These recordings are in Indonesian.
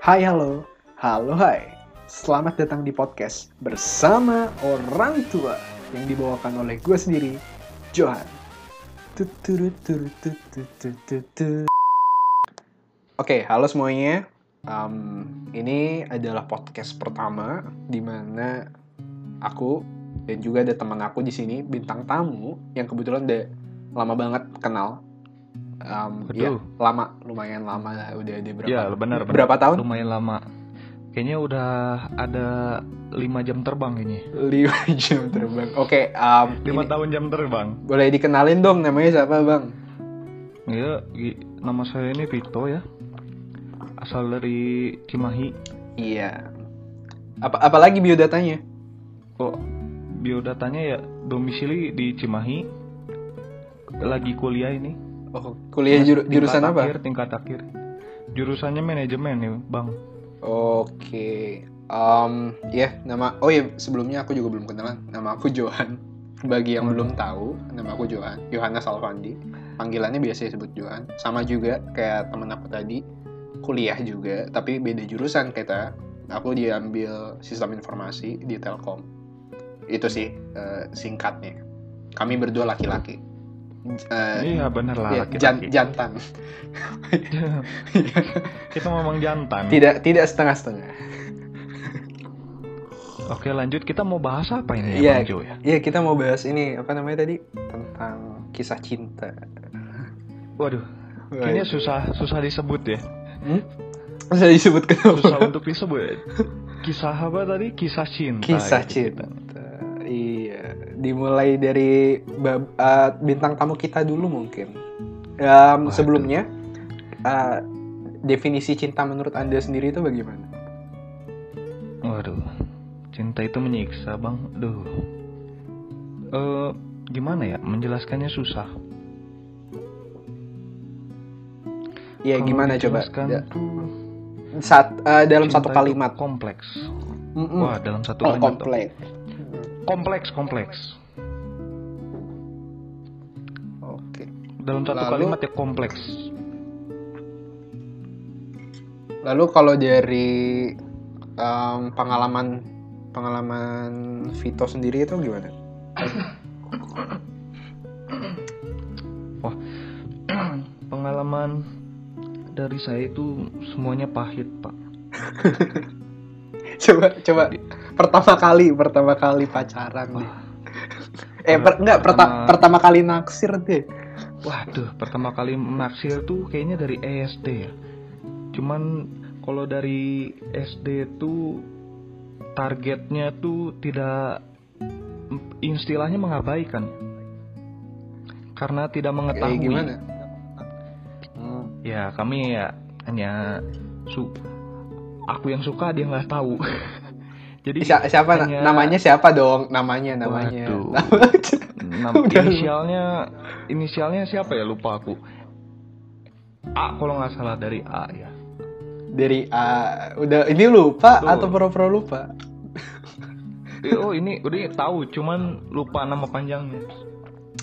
Hai halo, halo hai. Selamat datang di podcast bersama orang tua yang dibawakan oleh gue sendiri, Johan. Oke, halo semuanya. Um, ini adalah podcast pertama di mana aku dan juga ada teman aku di sini bintang tamu yang kebetulan udah lama banget kenal. Um, ya, lama, lumayan lama lah. Udah ada berapa? Iya benar benar. Berapa tahun? Lumayan lama. Kayaknya udah ada 5 jam terbang kayaknya. 5 jam terbang. Oke, um, 5 ini- tahun jam terbang. boleh dikenalin dong namanya siapa bang? Gi- nama saya ini Vito ya. Asal dari Cimahi. Iya. Apa apalagi biodatanya? Kok biodatanya ya domisili di Cimahi. Lagi kuliah ini. Oh, kuliah juru- Tingkat jurusan apa? Akhir, tingkat akhir. Jurusannya manajemen ya, Bang. Oke. Um, ya, nama Oh ya, sebelumnya aku juga belum kenalan. Nama aku Johan. Bagi yang Hmm. belum tahu, nama aku Johan, Yohanes Alfandi. Panggilannya biasa disebut Johan. Sama juga kayak temen aku tadi, kuliah juga, tapi beda jurusan kita. Aku diambil sistem informasi di Telkom. Itu sih eh, singkatnya. Kami berdua laki-laki. Eh, Iya bener lah ya, jan- laki-laki. jantan. Kita memang jantan. tidak tidak setengah-setengah. Oke lanjut kita mau bahas apa ini Iya. ya Bang Jo ya? Iya, kita mau bahas ini apa namanya tadi tentang kisah cinta. Waduh, kayaknya susah susah disebut ya. Hmm? Bisa disebut kenapa? Susah untuk disebut. Kisah apa tadi? Kisah cinta. Kisah gitu. cinta. Dimulai dari bab- eh, bintang tamu kita dulu mungkin. Um, sebelumnya, eh, definisi cinta menurut anda sendiri itu bagaimana? Waduh, cinta itu menyiksa bang. Duh. Eh, gimana ya? Menjelaskannya susah. Iya, gimana coba? dijelaskan Da- tuh, Saat eh, dalam satu kalimat. Kompleks. Mm-mm. Wah, dalam satu oh, kalimat. tuh. Kompleks. Kompleks. Oke. Dalam satu Lalu- kalimat ya kompleks. Lalu kalau dari em, pengalaman pengalaman Vito sendiri itu gimana? Pengalaman dari saya itu semuanya pahit pak. Coba coba pertama kali pertama kali pacaran deh. Wah, Eh per, enggak perta- pertama- pertama kali naksir deh. Waduh, pertama kali naksir tuh kayaknya dari SD ya. Cuman kalau dari SD tuh targetnya tuh tidak istilahnya mengabaikan. Karena tidak Eh mengetahui. gimana? Hmm, Ya, kami ya hanya su aku yang suka dia nggak tahu. Jadi Si- siapa hanya- namanya siapa dong? Namanya namanya. Waduh. Nama- Nam- inisialnya inisialnya siapa ya lupa aku. A kalau nggak salah dari A ya. Dari A udah ini lupa Tuh. atau pura-pura lupa? Eh, Oh ini udah tahu cuman lupa nama panjangnya.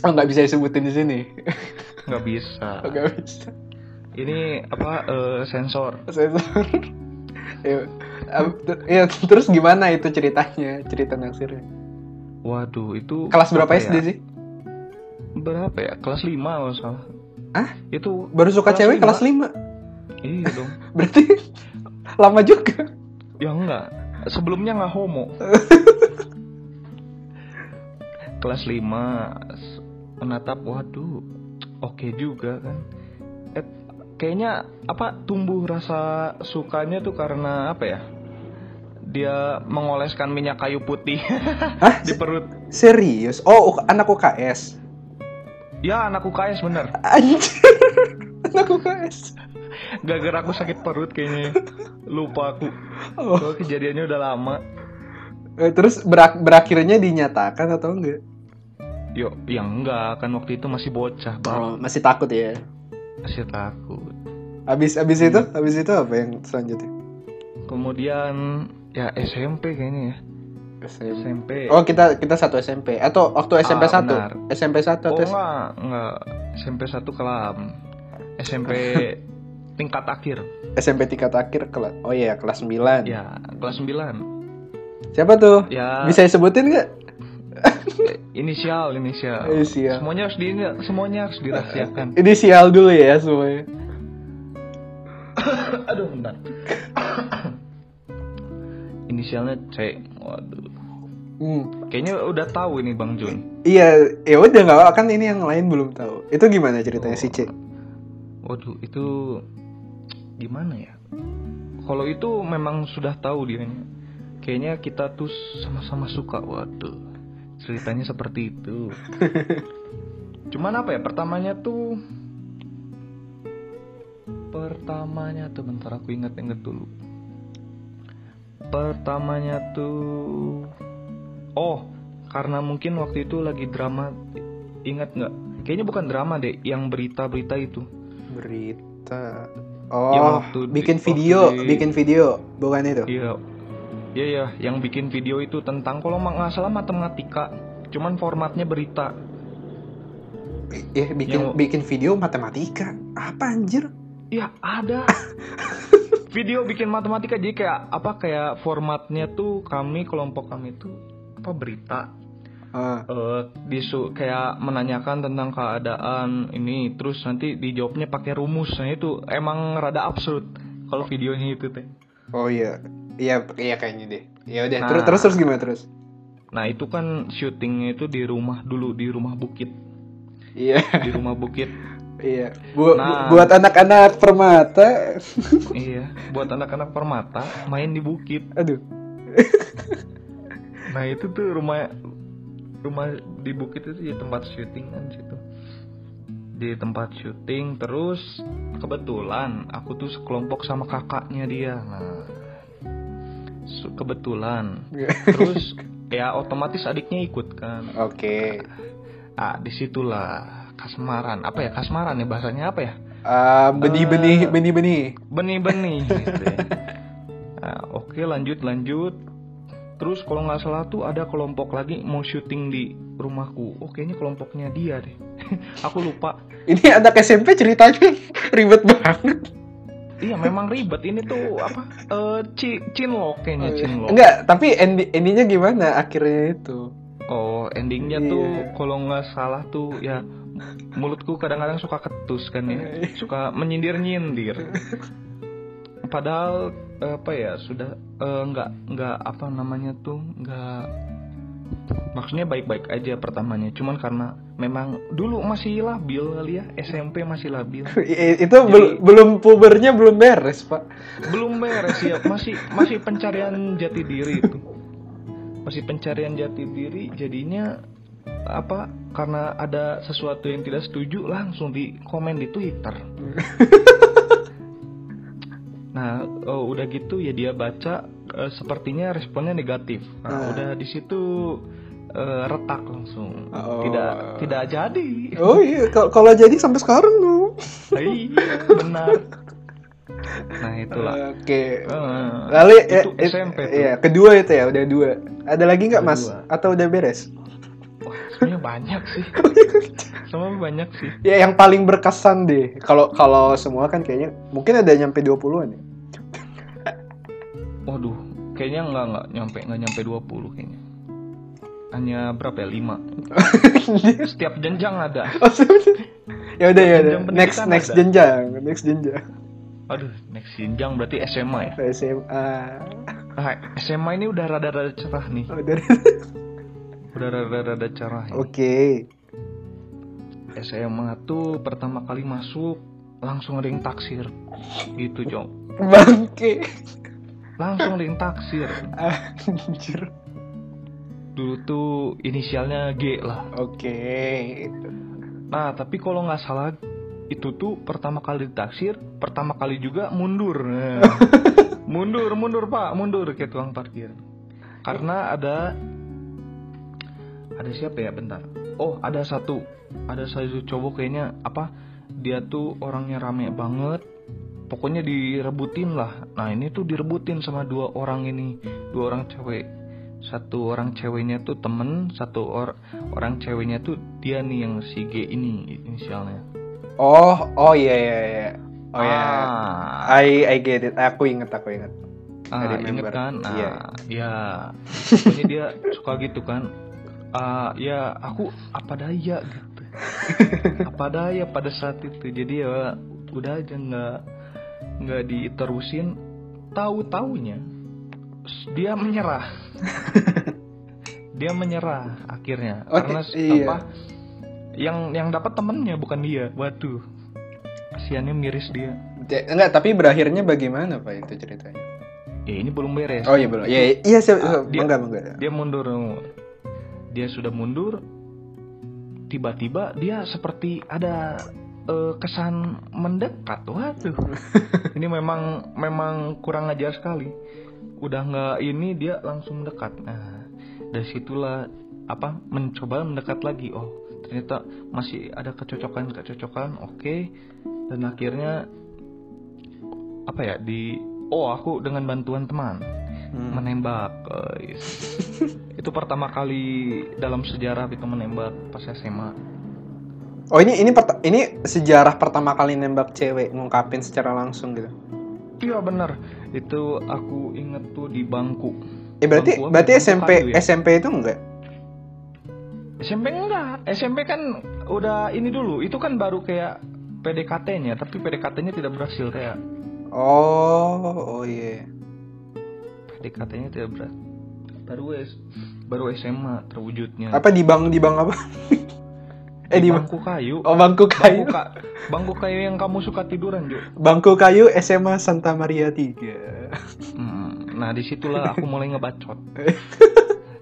Oh nggak bisa disebutin di sini. Nggak bisa. Nggak bisa. Ini apa eh, sensor? Sensor. ya, terus gimana itu ceritanya? Cerita naksirnya. Waduh itu Kelas berapa apa SD ya? sih? Berapa ya? Kelas 5 kalau salah. Hah? Itu Baru suka Kelas cewek lima. kelas 5. iya dong. Berarti lama juga. Ya enggak. Sebelumnya nggak homo. Kelas 5 s- menatap waduh. Oke juga kan. Eh, kayaknya apa tumbuh rasa sukanya tuh karena apa ya? Dia mengoleskan minyak kayu putih Hah? di perut. Serius? Oh, anak UKS. Ya anak UKS bener. Anjir. anak UKS. Gara-gara aku sakit perut kayaknya. Lupa aku. Oh. Soalnya kejadiannya udah lama. Eh, Terus berak- berakhirnya dinyatakan atau enggak? Yo, yang enggak kan waktu itu masih bocah, Bang. Oh, masih takut ya. Masih takut. Habis habis itu, habis itu apa yang selanjutnya? Kemudian ya SMP kayaknya ya. SMP. Oh, kita kita satu SMP atau waktu SMP Ah, 1? benar. SMP 1 Oh atau enggak, enggak. SMP 1 kelam. SMP tingkat akhir. SMP tingkat akhir kelas oh iya kelas 9 Ya, kelas 9. siapa tuh Ya, bisa disebutin nggak inisial, inisial. Inisial. Semuanya harus di semuanya harus dirahasiakan. inisial dulu ya semuanya Aduh, bentar. Inisialnya C. Waduh. Hmm. Kayaknya udah tahu ini Bang Jun. Iya, ya udah nggak apa kan ini yang lain belum tahu. Itu gimana ceritanya si C? Waduh, itu gimana ya? Kalau itu memang sudah tahu dia. Kayaknya kita tuh sama-sama suka. Waduh. Ceritanya seperti itu. Cuman apa ya? Pertamanya tuh Pertamanya tuh bentar aku inget-inget dulu. Pertamanya tuh Oh, karena mungkin waktu itu lagi drama ingat nggak? Kayaknya bukan drama deh, yang berita-berita itu. Berita. Oh, waktu di- bikin waktu video, di- bikin video, bukan itu? Iya. Iya ya, yang bikin video itu tentang kalau nggak salah matematika. Cuman formatnya berita. Iya, bikin Yang- bikin video matematika. Apa anjir? Iya, ada. video bikin matematika jadi kayak apa kayak formatnya tuh kami kelompok kami tuh apa berita Ah, eh disu kayak menanyakan tentang keadaan ini terus nanti dijawabnya pakai rumus nah itu emang rada absurd kalau videonya itu teh oh iya. Iya, iya kayaknya deh. Ya udah, Nah. terus terus terus gimana terus? nah itu kan syutingnya itu di rumah dulu di rumah bukit Iya, di rumah bukit iya. Bu- Nah. bu- buat anak-anak permata. iya buat anak-anak permata main di bukit Aduh. nah itu tuh rumah rumah di bukit itu di tempat syuting kan situ di tempat syuting terus kebetulan aku tuh sekelompok sama kakaknya dia nah kebetulan terus ya otomatis adiknya ikut kan Oke. ah di situlah kasmaran apa ya kasmaran ya bahasanya apa ya benih-benih, Eh. benih-benih. benih-benih gitu ya. Nah, oke lanjut lanjut terus kalau nggak salah tuh ada kelompok lagi mau syuting di rumahku oh kayaknya kelompoknya dia deh aku lupa Ini anak SMP ceritanya ribet banget. iya memang ribet ini tuh apa eh ci cinlok kayaknya cinlok Enggak, tapi endi endingnya gimana akhirnya itu? oh endingnya tuh Iya. kalau nggak salah tuh ya mulutku kadang-kadang suka ketus kan ya. Suka menyindir nyindir padahal eh, apa ya sudah eh, nggak nggak apa namanya tuh nggak maksudnya baik-baik aja pertamanya. Cuman karena memang dulu masih labil kali ya SMP masih labil. Itu bel- belum pubernya belum beres, Pak. belum beres ya masih masih pencarian jati diri itu. Masih pencarian jati diri jadinya apa karena ada sesuatu yang tidak setuju langsung di komen di Twitter nah oh, udah gitu ya dia baca eh, sepertinya responnya negatif nah, Ah. udah di situ eh, retak langsung Oh. tidak tidak jadi Oh iya, kal- kalau jadi sampai sekarang dong. iya benar nah itulah Oke. Eh, Lalu ya, itu eh, SMP tuh. Iya, kedua itu ya, udah dua. Ada lagi nggak, Mas? Atau udah beres? Sebenarnya banyak sih. Sebenarnya banyak sih. Ya yang paling berkesan deh. Kalau kalau semua kan kayaknya mungkin ada nyampe 20-an ya. Waduh, kayaknya nggak nggak nyampe nggak nyampe 20 kayaknya. Hanya berapa ya? 5. Setiap jenjang ada. Oh, ya udah ya udah. Next next ada. jenjang, next jenjang. Aduh, next jenjang berarti SMA ya. SMA. Nah, SMA ini udah rada-rada cerah nih. Oh, dari- Udah rada-rada cerah. ya. Oke. SMA tuh pertama kali masuk langsung ring taksir. Gitu, Jong. Bangke. Langsung ring taksir. Anjir. Dulu tuh inisialnya G lah. Oke. Nah, tapi kalau nggak salah itu tuh pertama kali ditaksir, pertama kali juga mundur. Nah, mundur, mundur Pak, mundur ke tukang parkir. Karena ada ada siapa ya bentar. Oh, ada satu. Ada satu cowok kayaknya apa? Dia tuh orangnya rame banget. Pokoknya direbutin lah. Nah, ini tuh direbutin sama dua orang ini, dua orang cewek. Satu orang ceweknya tuh temen, satu or orang ceweknya tuh dia nih yang si G ini inisialnya. Oh, oh iya iya iya. Oh ya. Ah. I I get it. Aku inget, aku inget. Ah, inget kan? Nah, Iya. ya. Pokoknya dia suka gitu kan. Ah, ya aku apa daya gitu. apa daya pada saat itu. Jadi ya udah aja nggak nggak diterusin. Tahu taunya dia menyerah. dia menyerah akhirnya Oh, karena iya. apa? Yang yang dapat temennya bukan dia. Waduh. Kasiannya miris dia. Enggak, tapi berakhirnya bagaimana Pak itu ceritanya? Ya ini belum beres. Oh iya belum. Ya iya sih, Ah, dia- enggak enggak. dia mundur dia sudah mundur tiba-tiba dia seperti ada eh, kesan mendekat. Waduh. Ini memang memang kurang ajar sekali. Udah nggak ini dia langsung mendekat. Nah dari situlah apa mencoba mendekat lagi. Oh ternyata masih ada kecocokan kecocokan. Oke. Dan akhirnya apa ya di oh aku dengan bantuan teman Hmm. menembak guys. itu pertama kali dalam sejarah itu menembak pas SMA Oh ini ini ini sejarah pertama kali nembak cewek ngungkapin secara langsung gitu. iya bener itu aku inget tuh di bangku Eh berarti Bangku berarti SMP kayu ya? SMP itu enggak? SMP enggak SMP kan udah ini dulu itu kan baru kayak PDKT-nya tapi PDKT-nya tidak berhasil kayak Oh, oh iya. PDKT-nya tidak berhasil baru S baru SMA terwujudnya Apa di bang di bang apa? eh di bang bangku kayu Oh bangku bangku, kayu. ka- bangku kayu yang kamu suka tiduran Jo Bangku kayu SMA Santa Maria 3. Hmm, nah di situlah aku mulai ngebacot.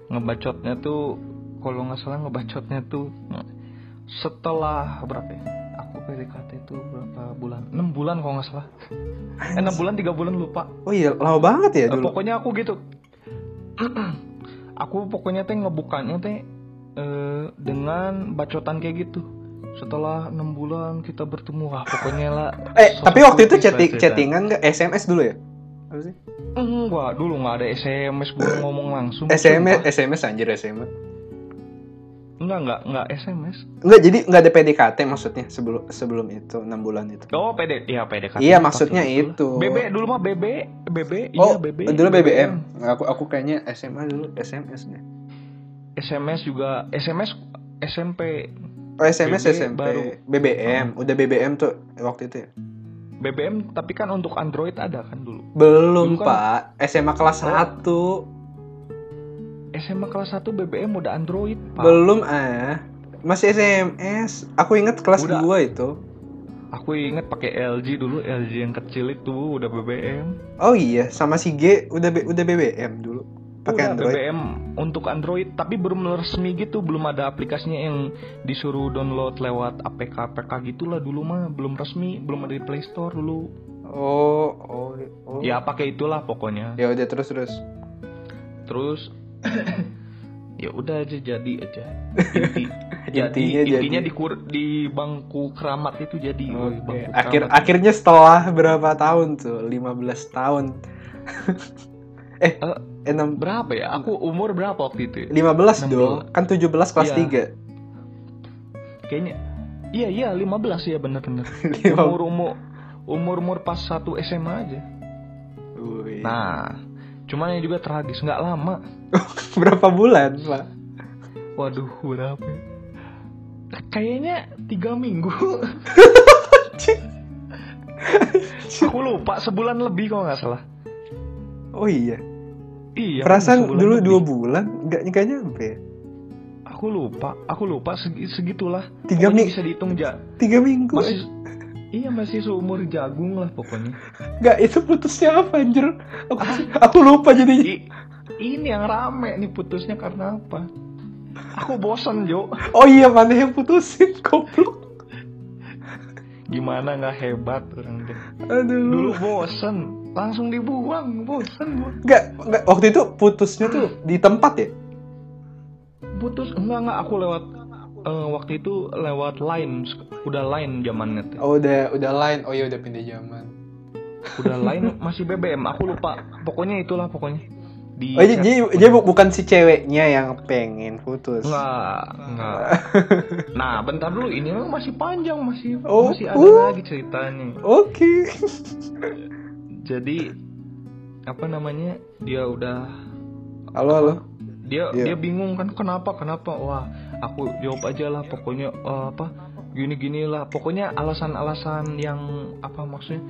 ngebacotnya tuh kalau nggak salah ngebacotnya tuh setelah berapa ya? PDKT itu berapa bulan? 6 bulan kalau nggak salah. Eh 6 bulan 3 bulan lupa. Oh iya, lama banget ya Eh, dulu. pokoknya aku gitu. aku pokoknya teh ngebukanya teh eh, dengan bacotan kayak gitu. Setelah enam bulan kita bertemu, wah pokoknya lah. Eh, tapi waktu itu lah chatting chattingan enggak SMS dulu ya? Apa sih? Enggak, dulu nggak ada SMS gue ngomong langsung. SMS. SMS anjir SMA. Enggak, enggak, enggak SMS. Enggak, jadi enggak ada PDKT maksudnya sebelum sebelum itu 6 bulan itu. Oh, PD, iya PDKT. Iya, maksudnya itu. BB dulu mah BB, BB, Oh, iya BB. dulu BBM. Aku aku kayaknya SMA dulu SMS deh. SMS juga, SMS SMP. Oh, SMS BB SMP. baru. BBM, udah BBM tuh waktu itu ya? BBM tapi kan untuk Android ada kan dulu. Belum, Dulu kan- Pak. SMA kelas Oh. 1. SMA kelas 1 BBM udah Android, Pak. Belum ah. Masih SMS. Aku inget kelas Udah. 2 itu. Aku inget pakai LG dulu, LG yang kecil itu udah BBM. Oh iya, sama si G udah B- udah BBM dulu. Pakai Android. BBM untuk Android, tapi belum resmi gitu, belum ada aplikasinya yang disuruh download lewat APK APK gitulah dulu mah belum resmi, belum ada di Play Store dulu. Oh, oh, oh. Ya pakai itulah pokoknya. Ya udah terus terus. Terus ya udah aja jadi aja. Inti, jadi Intinya jadi. intinya di kur- di bangku keramat itu jadi. Oke. bangku Akhir keramat. akhirnya setelah berapa tahun tuh? 15 tahun. eh, Eh, enam berapa ya? Aku umur berapa waktu itu? ya? 15 16. dong. Kan 17 kelas Iya. Kayaknya Iya iya 15 ya bener-bener 3. umur umur umur umur pas satu SMA aja. Nah, cuman yang juga tragis nggak lama. berapa bulan, Pak? Waduh berapa? ya? Kayaknya tiga minggu. Aku lupa sebulan lebih kalau nggak salah. Oh iya. Iya. Perasaan dulu lebih. dua bulan nggak nggak nyampe. ya? Aku lupa, aku lupa segi- segitulah. Tiga Pokoknya ming- bisa dihitung ja. Tiga minggu. Masih eh. Iya masih seumur jagung lah pokoknya. Nggak itu putusnya apa anjir? Aku, Ah. aku lupa jadinya. I- ini yang rame nih putusnya karena apa? Aku bosan Jo. Oh iya mana yang putusin goblok. Gimana nggak hebat orang deh. Aduh. Dulu bosan, langsung dibuang, bosan gua. Nggak, nggak waktu itu putusnya tuh di tempat ya? Putus enggak enggak aku lewat eh, waktu itu lewat line, udah line zamannya. Oh udah udah lain. Oh iya udah pindah zaman. Udah line masih BBM, aku lupa. Pokoknya itulah pokoknya. di Oh, jadi, jadi, jadi bu- bukan si ceweknya yang pengen putus. Enggak, enggak. Nah, bentar dulu ini masih panjang, masih Oh, masih ada uh. lagi ceritanya. Oke. Jadi apa namanya? Dia udah Halo, halo. dia Iya. dia bingung kan kenapa kenapa wah aku jawab aja lah pokoknya eh, apa gini gini lah pokoknya alasan-alasan yang apa maksudnya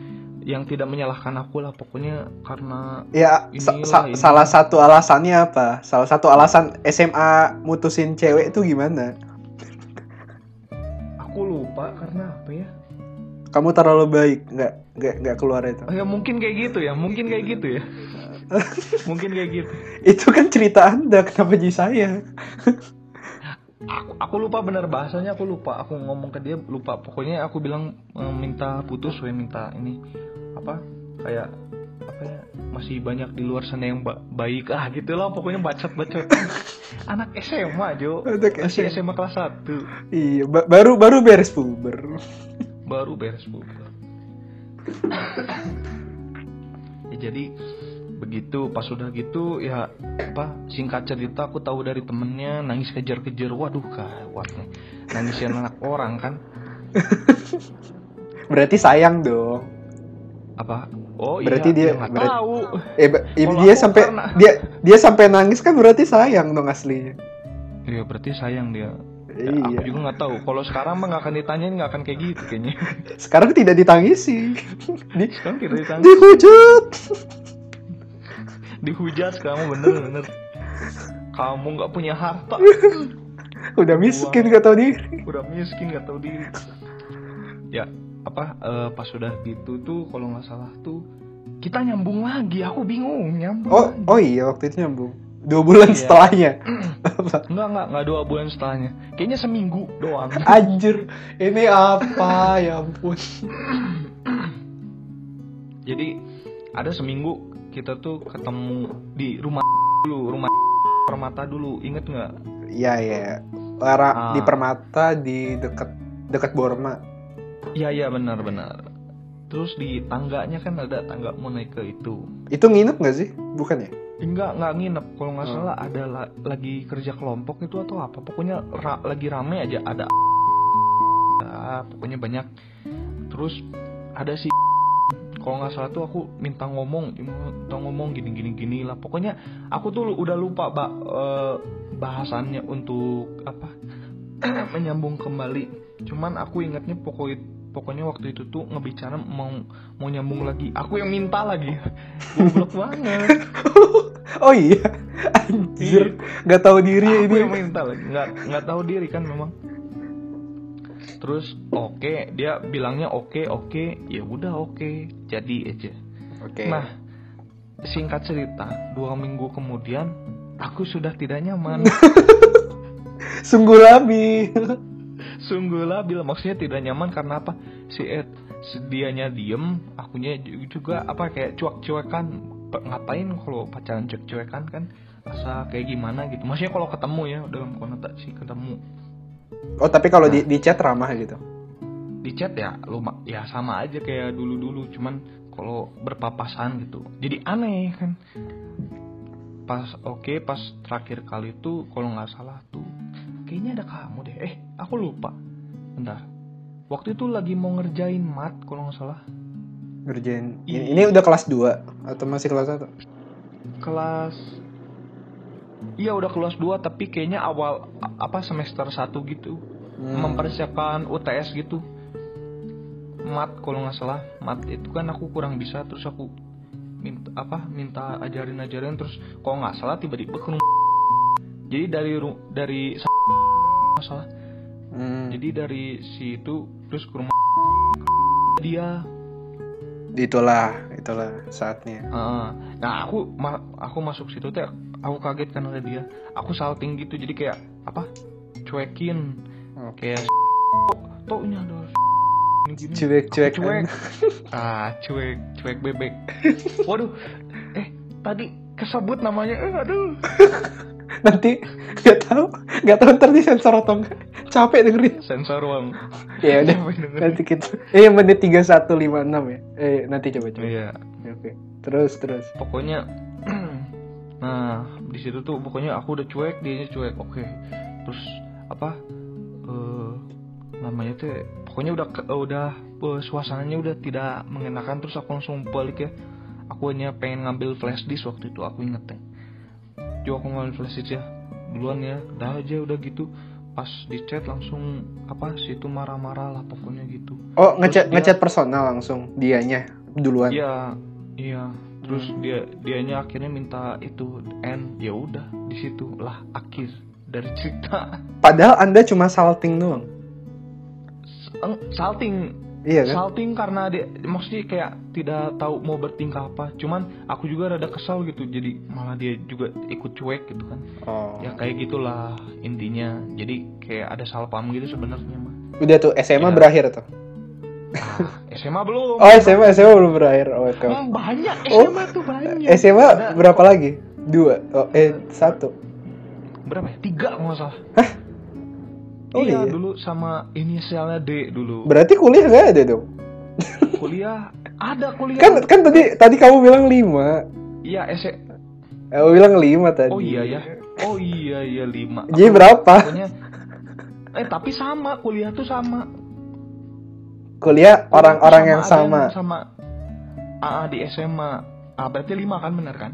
yang tidak menyalahkan aku lah pokoknya karena Ya, Inilah, sa- ini. salah satu alasannya apa? Salah satu alasan SMA mutusin cewek itu gimana? aku lupa karena apa ya Kamu terlalu baik, nggak nggak nggak keluar itu. Oh, ya mungkin kayak gitu ya mungkin kayak gitu ya mungkin kayak gitu Itu kan cerita anda, kenapa jadi saya? Aku aku lupa benar bahasanya aku lupa. Aku ngomong ke dia lupa. Pokoknya aku bilang eh, minta putus we minta ini apa kayak apa ya masih banyak di luar sana yang ba- baik ah gitulah pokoknya bacot bacot anak SMA Jo masih SMA. SMA kelas 1 Iya, ba- baru baru beres puber. baru beres bu ya, jadi begitu pas udah gitu ya apa singkat cerita aku tahu dari temennya nangis kejar-kejar waduh kawat nih nangisin anak orang kan Berarti sayang dong. apa oh Berarti iya dia- ya nggak berarti- tahu Eh, Kalau dia aku sampai karena- dia dia sampai nangis kan berarti sayang dong aslinya. iya berarti sayang dia Ya, aku Iya. juga nggak tahu kalau sekarang mah nggak akan ditanyain nggak akan kayak gitu kayaknya Sekarang tidak ditangisi. Di, sekarang kita ditanya dihujat. Dihujat sekarang bener bener kamu nggak punya harta Udah miskin gak tau diri. udah miskin nggak tahu diri ya apa eh, pas sudah gitu tuh kalau nggak salah tuh kita nyambung lagi aku bingung nyambung Oh, lagi. oh iya waktu itu nyambung. Dua bulan Iya. setelahnya. Enggak, enggak, enggak dua bulan setelahnya. Kayaknya seminggu doang. Anjir, ini apa? Ya ampun. Jadi ada seminggu kita tuh ketemu di rumah dulu, rumah permata dulu. Ingat nggak? Iya iya. Lara Ah. di Permata di dekat dekat Borma. Iya, iya benar benar. Terus di tangganya kan ada tangga mau naik ke itu. Itu nginep gak sih? Bukan ya? Enggak, enggak nginep. Kalau nggak Hmm. salah ada la- lagi kerja kelompok itu atau apa. Pokoknya ra- lagi rame aja ada. Ah, pokoknya banyak. Terus ada si kalau nggak salah tuh aku minta ngomong, minta ngomong gini gini gini lah. Pokoknya aku tuh udah lupa ba- eh, bahasannya untuk apa menyambung kembali. Cuman aku ingatnya pokoknya pokoknya waktu itu tuh ngebicara mau mau nyambung lagi. Aku yang minta lagi. Goblok banget. Oh iya. Anjir, gak tahu diri aku ini. yang minta lagi nggak nggak tahu diri kan memang terus oke dia bilangnya oke oke ya udah oke jadi aja. Oke. nah singkat cerita dua minggu kemudian aku sudah tidak nyaman. Sungguh labil. sungguh labil maksudnya tidak nyaman karena apa? Si Ed sedianya diem akunya ju- juga apa kayak cuek-cuekan. Ngapain kalau pacaran cuek-cuekan kan? Asa kayak gimana gitu? Maksudnya kalau ketemu ya dalam konotasi ketemu Oh tapi kalau di, di chat ramah gitu. di chat ya luma ya sama aja kayak dulu dulu cuman kalau berpapasan gitu jadi aneh kan pas oke pas terakhir kali tuh kalau nggak salah tuh kayaknya ada kamu deh eh aku lupa bentar waktu itu lagi mau ngerjain mat kalau nggak salah Ngerjain. Iya. Ini, ini udah kelas 2 atau masih kelas 1? kelas iya udah kelas 2 tapi kayaknya awal apa semester 1 gitu Hmm. mempersiapkan UTS gitu mat kalau nggak salah mat itu kan aku kurang bisa terus aku minta apa minta ajarin ajarin terus kalau nggak salah tiba-tiba ke rumah jadi dari dari nggak salah Hmm. jadi dari situ terus ke rumah dia Itulah, itulah saatnya. Heeh. nah aku ma- aku masuk situ teh aku kaget kan oleh dia aku salting gitu jadi kayak apa cuekin Oke. kayak tuh ini ada gini Cuek-cuek. Aku cuek ah cuek cuek bebek waduh eh tadi kesebut namanya eh aduh Nanti nggak tahu, nggak tahu ntar di sensor atau enggak. Capek dengerin. sensor uang Ya udah. Nanti kita. Eh menit 3156 ya. Eh nanti coba coba. iya Oke. Terus terus. pokoknya nah di situ tuh pokoknya aku udah cuek dia cuek. Oke terus apa eh namanya tuh pokoknya udah ke- udah eh, suasananya udah tidak mengenakan. Terus aku langsung balik ya. Aku hanya pengen ngambil flash disk waktu itu aku inget teh Jo aku ngambil flash disk ya. Duluan ya. Dah aja udah gitu. Pas di chat langsung apa situ marah-marah lah pokoknya gitu. Oh, ngechat ngechat personal langsung dianya duluan. Iya, iya. Terus Hmm. dia dianya akhirnya minta itu N, ya udah di situ lah akhir dari cerita. Padahal Anda cuma salting doang. Salting, Iya kan? salting karena dia maksudnya kayak tidak tahu mau bertingkah apa. Cuman aku juga rada kesal gitu, jadi malah dia juga ikut cuek gitu kan. Oh. Ya kayak gitulah intinya. Jadi kayak ada salah paham gitu sebenarnya mah. Udah tuh SMA Iya. berakhir tuh. Ah, SMA belum. Oh, SMA SMA belum berakhir. Oh, oke. Hmm, banyak Oh, SMA tuh banyak. SMA Ada- berapa lagi? Dua. Oh, eh satu. berapa ya? Tiga kalau nggak salah. Oh, iya, iya. dulu sama inisialnya D dulu. Berarti kuliah nggak ada dong? kuliah ada kuliah. Kan kan tadi tadi kamu bilang lima. Iya S. Kamu bilang lima tadi. Oh iya ya. Oh iya iya lima. Jadi berapa? Pokoknya. Eh tapi sama kuliah tuh sama. Kuliah orang-orang yang sama. Sama. AA di SMA. Ah berarti lima kan bener kan?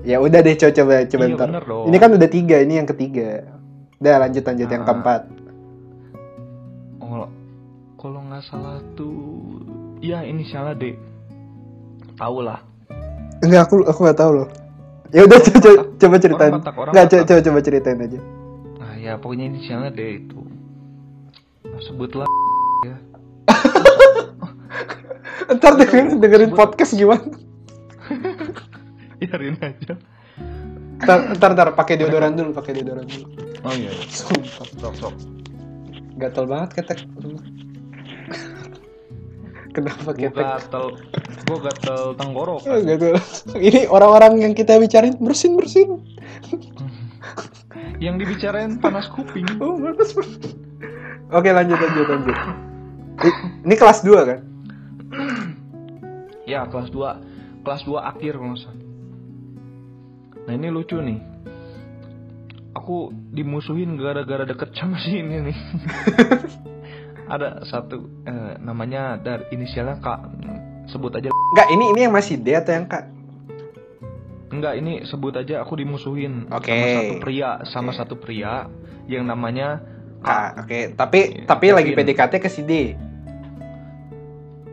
Ya udah deh coba coba coba Iya, ntar. bener dong. Ini kan udah tiga, ini yang ketiga. Udah lanjut lanjut yang Ah. keempat. Oh, kalau nggak salah tuh, ya inisialnya D. Tahu lah. Enggak aku aku nggak tahu loh. Ya udah coba coba, coba ceritain. Orang Batak, orang Enggak coba, coba coba ceritain aja. Nah ya pokoknya inisialnya D itu. Nah, sebutlah. Ntar dengerin dengerin Sebut- podcast gimana? Biarin aja. Ntar ntar, ntar pakai deodoran dulu, pakai deodoran dulu. Oh iya. Sumpah, Sok sok. gatel banget ketek. Kenapa Gue ketek? gatel, gue gatel tenggorok. Oh, gatel. Ini orang-orang yang kita bicarain bersin bersin. Yang dibicarain panas kuping. Oh bagus. Oke lanjut lanjut lanjut. Ini kelas 2 kan? Ya kelas 2 kelas 2 akhir kalau nggak salah. Nah ini lucu nih. Aku dimusuhin gara-gara deket sama si ini nih. Ada satu eh, namanya dari inisialnya Kak. Sebut aja. Enggak, ini ini yang masih D atau yang K? Enggak, ini sebut aja aku dimusuhin Oke. sama satu pria, sama Oke. satu pria yang namanya K. Oke, tapi Iya, tapi lagi. PDKT ke si D.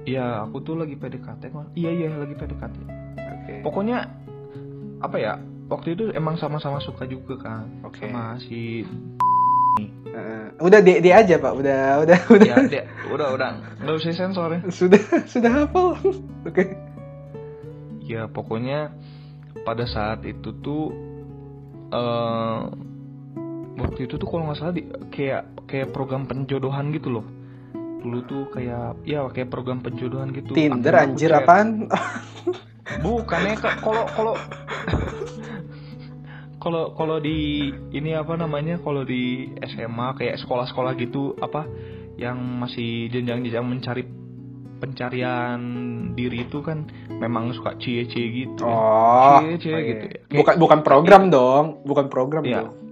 Iya, aku tuh lagi PDKT kok. Iya iya lagi PDKT. Oke. Pokoknya apa ya? Waktu itu emang sama-sama suka juga kan Oke. sama si Eh, udah D, D aja, Pak. Udah udah udah. ya dia udah udah nggak usah sensor ya. Sudah sudah hafal. Oke. Ya pokoknya pada saat itu tuh eh waktu itu tuh kalau nggak salah di, kayak kayak program penjodohan gitu loh. Dulu tuh kayak ya kayak program penjodohan gitu. Tinder Akhirnya anjir chat. apaan? Bukannya kalau kalau kalau kalau di ini apa namanya kalau di SMA kayak sekolah-sekolah gitu apa yang masih jenjang-jenjang mencari pencarian diri itu kan memang suka cie-cie gitu. ya. Oh. Cie-cie oh, iya. gitu ya. Kayak- Bukan bukan program dong, bukan program Iya. dong.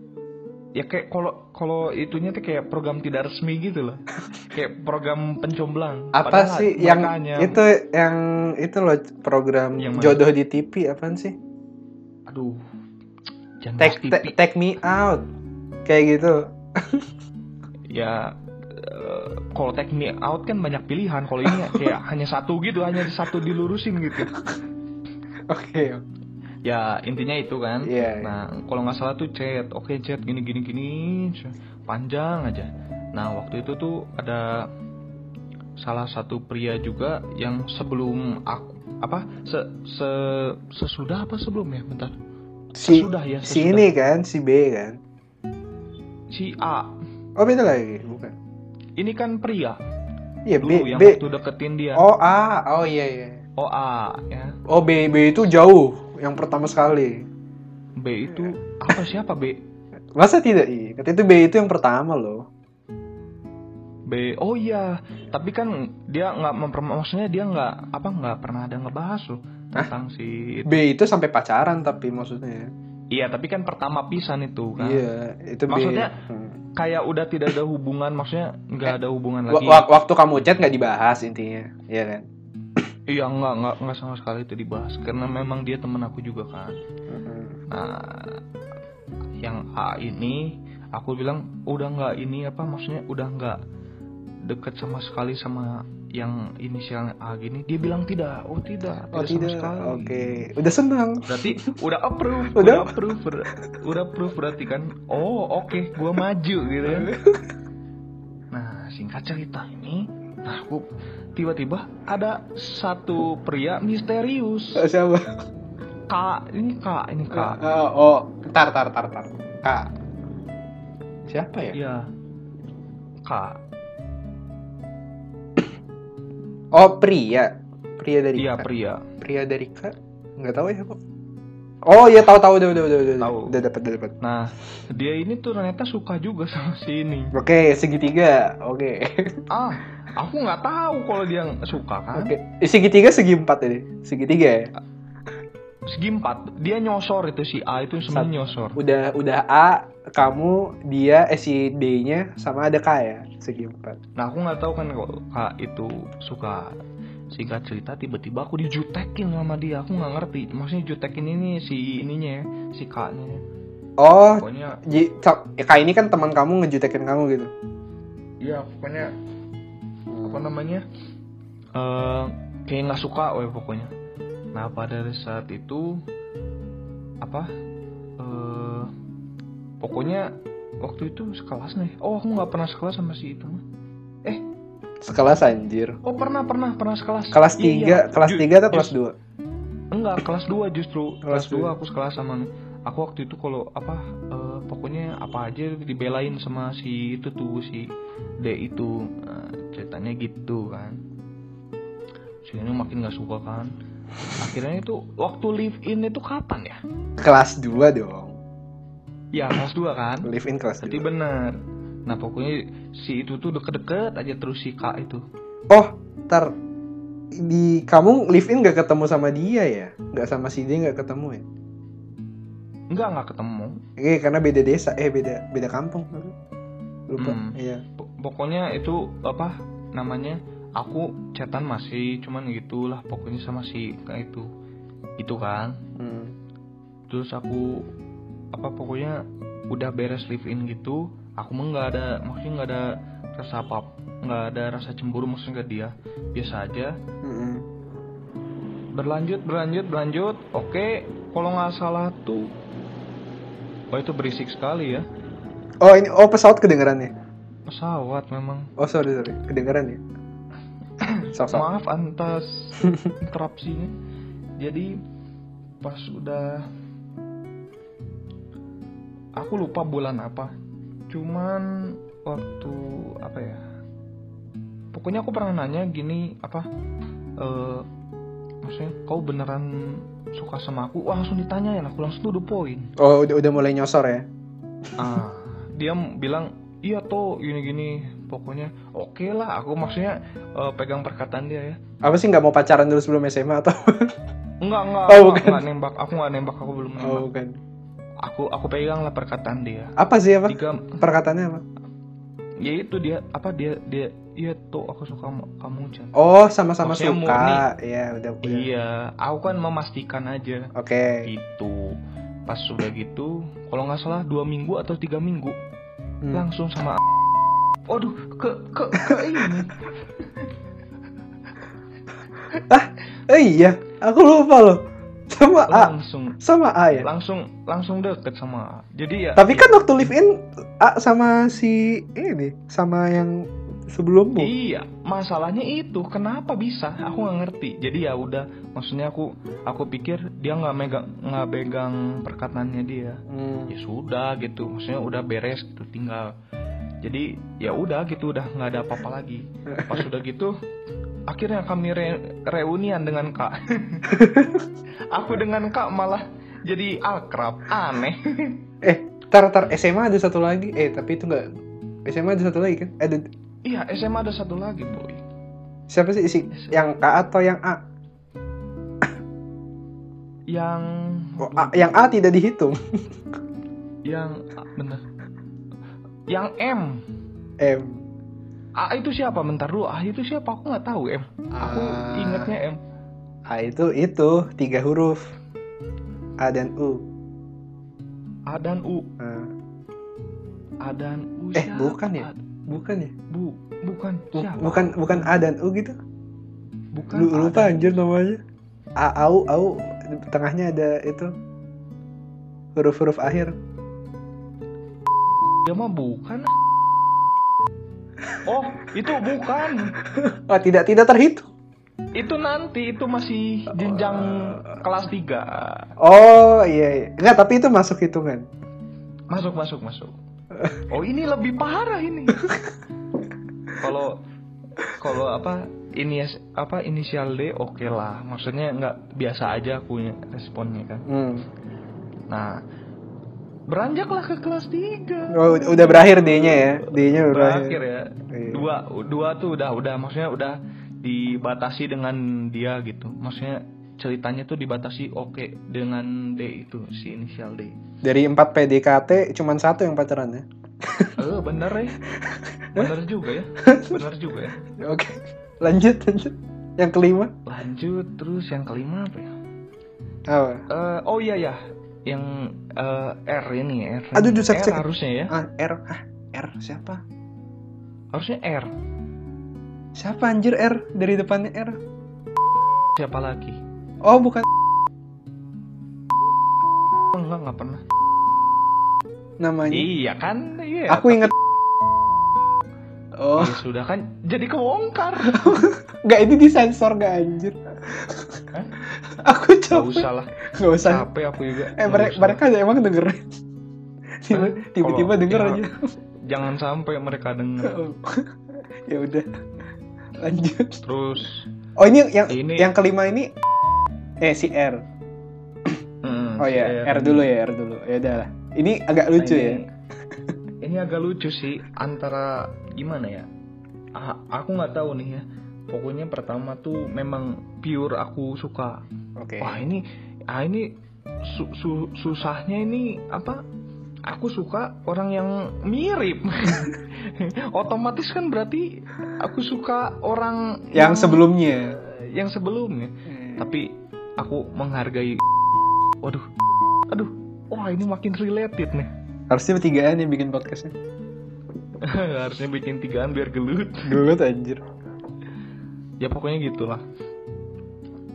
Ya kayak kalau kalau itunya tuh kayak program tidak resmi gitu loh. kayak program pencomblang. Apa Padahal sih yang hanya- itu yang itu loh program Yang mana? jodoh di TV apaan sih? aduh. Jangan Take, take, take me out. Kayak gitu. ya eh, kalau take me out kan banyak pilihan kalau ini kayak hanya satu gitu hanya satu dilurusin gitu Oke. Ya intinya itu kan Iya. nah kalau nggak salah tuh chat oke chat gini gini gini panjang aja nah waktu itu tuh ada salah satu pria juga yang sebelum aku apa se, se sesudah apa sebelum ya bentar Si Sesudah ya, si sesudah. ini kan, si B kan. si A Oh beda lagi, bukan. ini kan pria Iya dulu B yang B. waktu deketin dia Oh A, oh iya iya. oh A ya Oh B B itu jauh, yang pertama sekali. B itu apa siapa B? Masa tidak iya? Kata itu B itu yang pertama loh. B oh iya tapi kan dia nggak memper maksudnya dia nggak apa nggak pernah ada ngebahas loh tentang si B itu sampai pacaran tapi maksudnya. iya tapi kan pertama pisan itu kan Iya, itu B. Maksudnya, Hmm. kayak udah tidak ada hubungan maksudnya nggak ada hubungan lagi wa- waktu kamu chat nggak dibahas intinya, iya kan? Iya nggak nggak nggak sama sekali itu dibahas. Karena memang dia teman aku juga kan. Mm-mm. nah yang A ini aku bilang udah nggak ini apa maksudnya udah nggak deket sama sekali sama yang inisialnya A gini. Dia bilang tidak oh tidak Oh tidak sama tidak, sekali. Oke, udah senang. berarti udah approve Udah. udah, approve ber- udah approve berarti kan oh oke gua maju gitu kan nah singkat cerita ini aku tiba-tiba ada satu pria misterius Eh, Siapa? kak ini kak ini kak Eh, oh, tar tar tar tar. Kak. Siapa ya? iya kak Oh, pria. Pria dari iya pria Pria dari K? Nggak tahu ya, kok. Oh, iya tahu tahu udah udah udah udah. Tahu. Udah dapat udah dapat. nah dia ini tuh ternyata suka juga sama si ini Oke, segitiga. Oke. ah aku nggak tahu kalau dia suka kan Oke. Eh, Segitiga segi empat ini. Segitiga ya. segi empat dia nyosor itu si A itu sebenarnya nyosor Udah udah A, kamu, dia, eh si D-nya sama ada K ya. Segi empat. Nah aku nggak tahu kan kalau kak itu suka singkat cerita tiba-tiba aku dijutekin sama dia aku nggak ngerti maksudnya jutekin ini si ininya ya si kaknya Oh, pokoknya ya, Kak ini kan teman kamu ngejutekin kamu gitu. iya pokoknya apa namanya eh kayak nggak suka weh pokoknya nah pada saat itu apa eh pokoknya waktu itu sekelas nih oh aku nggak pernah sekelas sama si itu mah eh Sekelas anjir. oh pernah pernah pernah sekelas Kelas Iya, iya. 3, kelas 3 atau kelas 2? Enggak, kelas 2 justru. Kelas Kelas 2 aku sekelas sama aku waktu itu kalau apa eh, pokoknya apa aja dibelain sama si itu tuh si D itu Nah, ceritanya gitu kan. Si ini makin gak suka kan. Akhirnya itu waktu live in itu kapan ya? Kelas 2 dong. Ya kelas 2 kan. Live in kelas 2. bener. Nah pokoknya si itu tuh deket-deket aja terus si Kak itu. Oh, ntar di kamu live in gak ketemu sama dia ya? Gak sama si dia gak ketemu ya? Enggak nggak ketemu. Eh karena beda desa, eh beda beda kampung. Lupa. Hmm. Iya. Pokoknya itu apa namanya aku chatan masih cuman gitulah pokoknya sama si kayak itu itu kan Hmm. terus aku apa pokoknya udah beres live in gitu aku mah nggak ada maksudnya nggak ada rasa apa nggak ada rasa cemburu maksudnya ke dia biasa aja Mm-mm. berlanjut berlanjut berlanjut oke kalau nggak salah tuh oh itu berisik sekali ya Oh ini oh pesawat kedengeran ya? pesawat memang Oh sorry sorry kedengeran ya? Sok sok. Maaf atas interupsinya. Jadi pas udah aku lupa bulan apa. Cuman waktu apa ya? Pokoknya aku pernah nanya gini apa? eh maksudnya kau beneran suka sama aku? Wah langsung ditanyain aku langsung tuh the point. Oh udah udah mulai nyosor ya? Ah, dia bilang iya tuh gini-gini. Pokoknya oke lah. Aku maksudnya eh, pegang perkataan dia ya. Apa sih nggak mau pacaran dulu sebelum SMA atau? Enggak, enggak, Oh, aku bukan. nembak. Aku enggak nembak, aku belum nembak. Oh bukan. Aku aku pegang lah perkataan dia. Apa sih apa? Tiga Perkataannya apa? ya itu dia apa dia dia iya tuh aku suka kamu Chan. Oh sama-sama Maksudnya suka. murni. Iya udah udah. Iya, aku kan memastikan aja Oke. gitu. Pas sudah gitu, kalau nggak salah dua minggu atau tiga minggu Hmm. langsung sama Waduh, ke ke ke ini. Eh iya, aku lupa loh. Sama A, Langsung sama A ya. langsung langsung deket sama. Jadi ya Tapi kan waktu live in A sama si ini sama yang sebelummu. Iya, masalahnya itu kenapa bisa? Aku nggak ngerti. Jadi ya udah, maksudnya aku aku pikir dia nggak megang nggak pegang perkataannya dia. Hmm. Ya sudah gitu, maksudnya udah beres gitu tinggal. Jadi ya udah gitu udah nggak ada apa-apa lagi. Pas udah gitu, akhirnya kami re- reunian dengan kak. aku dengan kak malah jadi akrab, aneh. Eh, tar tar SMA ada satu lagi. Eh, tapi itu enggak SMA ada satu lagi kan? Ada iya SMA ada satu lagi boy. siapa sih si yang K atau yang A? yang Oh, A- yang A tidak dihitung. yang ah, bener yang M M. A itu siapa bentar dulu A itu siapa aku nggak tahu M aku Ah. ingetnya M A itu itu tiga huruf. A dan U. A dan U Nah, A dan U Eh, siapa? bukan ya? Bukan ya? Bu, bukan Bu- siapa? bukan bukan A dan U gitu. bukan Lu lupa anjir namanya. A au au tengahnya ada itu huruf-huruf akhir. Dia mah bukan. Oh, itu bukan. Oh, tidak tidak terhitung. Itu nanti itu masih jenjang kelas 3. Oh, iya iya. Enggak, tapi itu masuk hitungan. Masuk, masuk, masuk. Oh, ini lebih parah ini. Kalau kalau apa ini apa inisial D oke lah. Maksudnya nggak biasa aja aku responnya kan. Hmm. Nah, beranjaklah ke kelas 3. Oh, udah- berakhir D-nya ya. D-nya udah berakhir ya Iya. dua dua tuh udah udah maksudnya udah dibatasi dengan dia gitu maksudnya ceritanya tuh dibatasi oke dengan D itu si inisial D Dari 4 PDKT cuman satu yang pacaran ya. eh bener ya bener juga ya bener juga ya Oke. Lanjut lanjut. Yang kelima. lanjut terus yang kelima apa ya Apa? Eh, oh iya ya yang eh, R ini R Aduh, aduh, cek, R cek. harusnya ya Ah, R. Ah, R siapa? harusnya R Siapa anjir R dari depannya R? siapa lagi Oh, bukan oh, enggak nggak pernah namanya. iya kan iya Aku ingat Oh, Ya sudah kan jadi kebongkar enggak ini disensor gak anjir? Hah? Aku Gak capek. usah lah Gak usah. Capek aku juga Eh, Nggak mereka, mereka emang denger. Tiba-tiba denger aja. Jangan sampai mereka denger Oh. ya udah. Lanjut. Terus Oh, ini yang Ini- yang kelima ini eh si R. mm, Oh ya, R dulu ya, R dulu. Ya udah lah. Ini agak lucu ya. ini, Ini agak lucu sih Antara Gimana ya Ah, Aku nggak tahu nih ya Pokoknya pertama tuh Memang pure aku suka Oke. Wah ini ah ini su- su- susahnya ini apa? Aku suka orang yang mirip. Otomatis kan berarti aku suka orang Yang sebelumnya. yang sebelumnya. Eh, Tapi aku menghargai. Waduh, aduh, wah ini makin related nih. Harusnya bertigaan yang bikin podcastnya. Harusnya bikin tigaan biar gelut. Gelut anjir. ya pokoknya gitulah.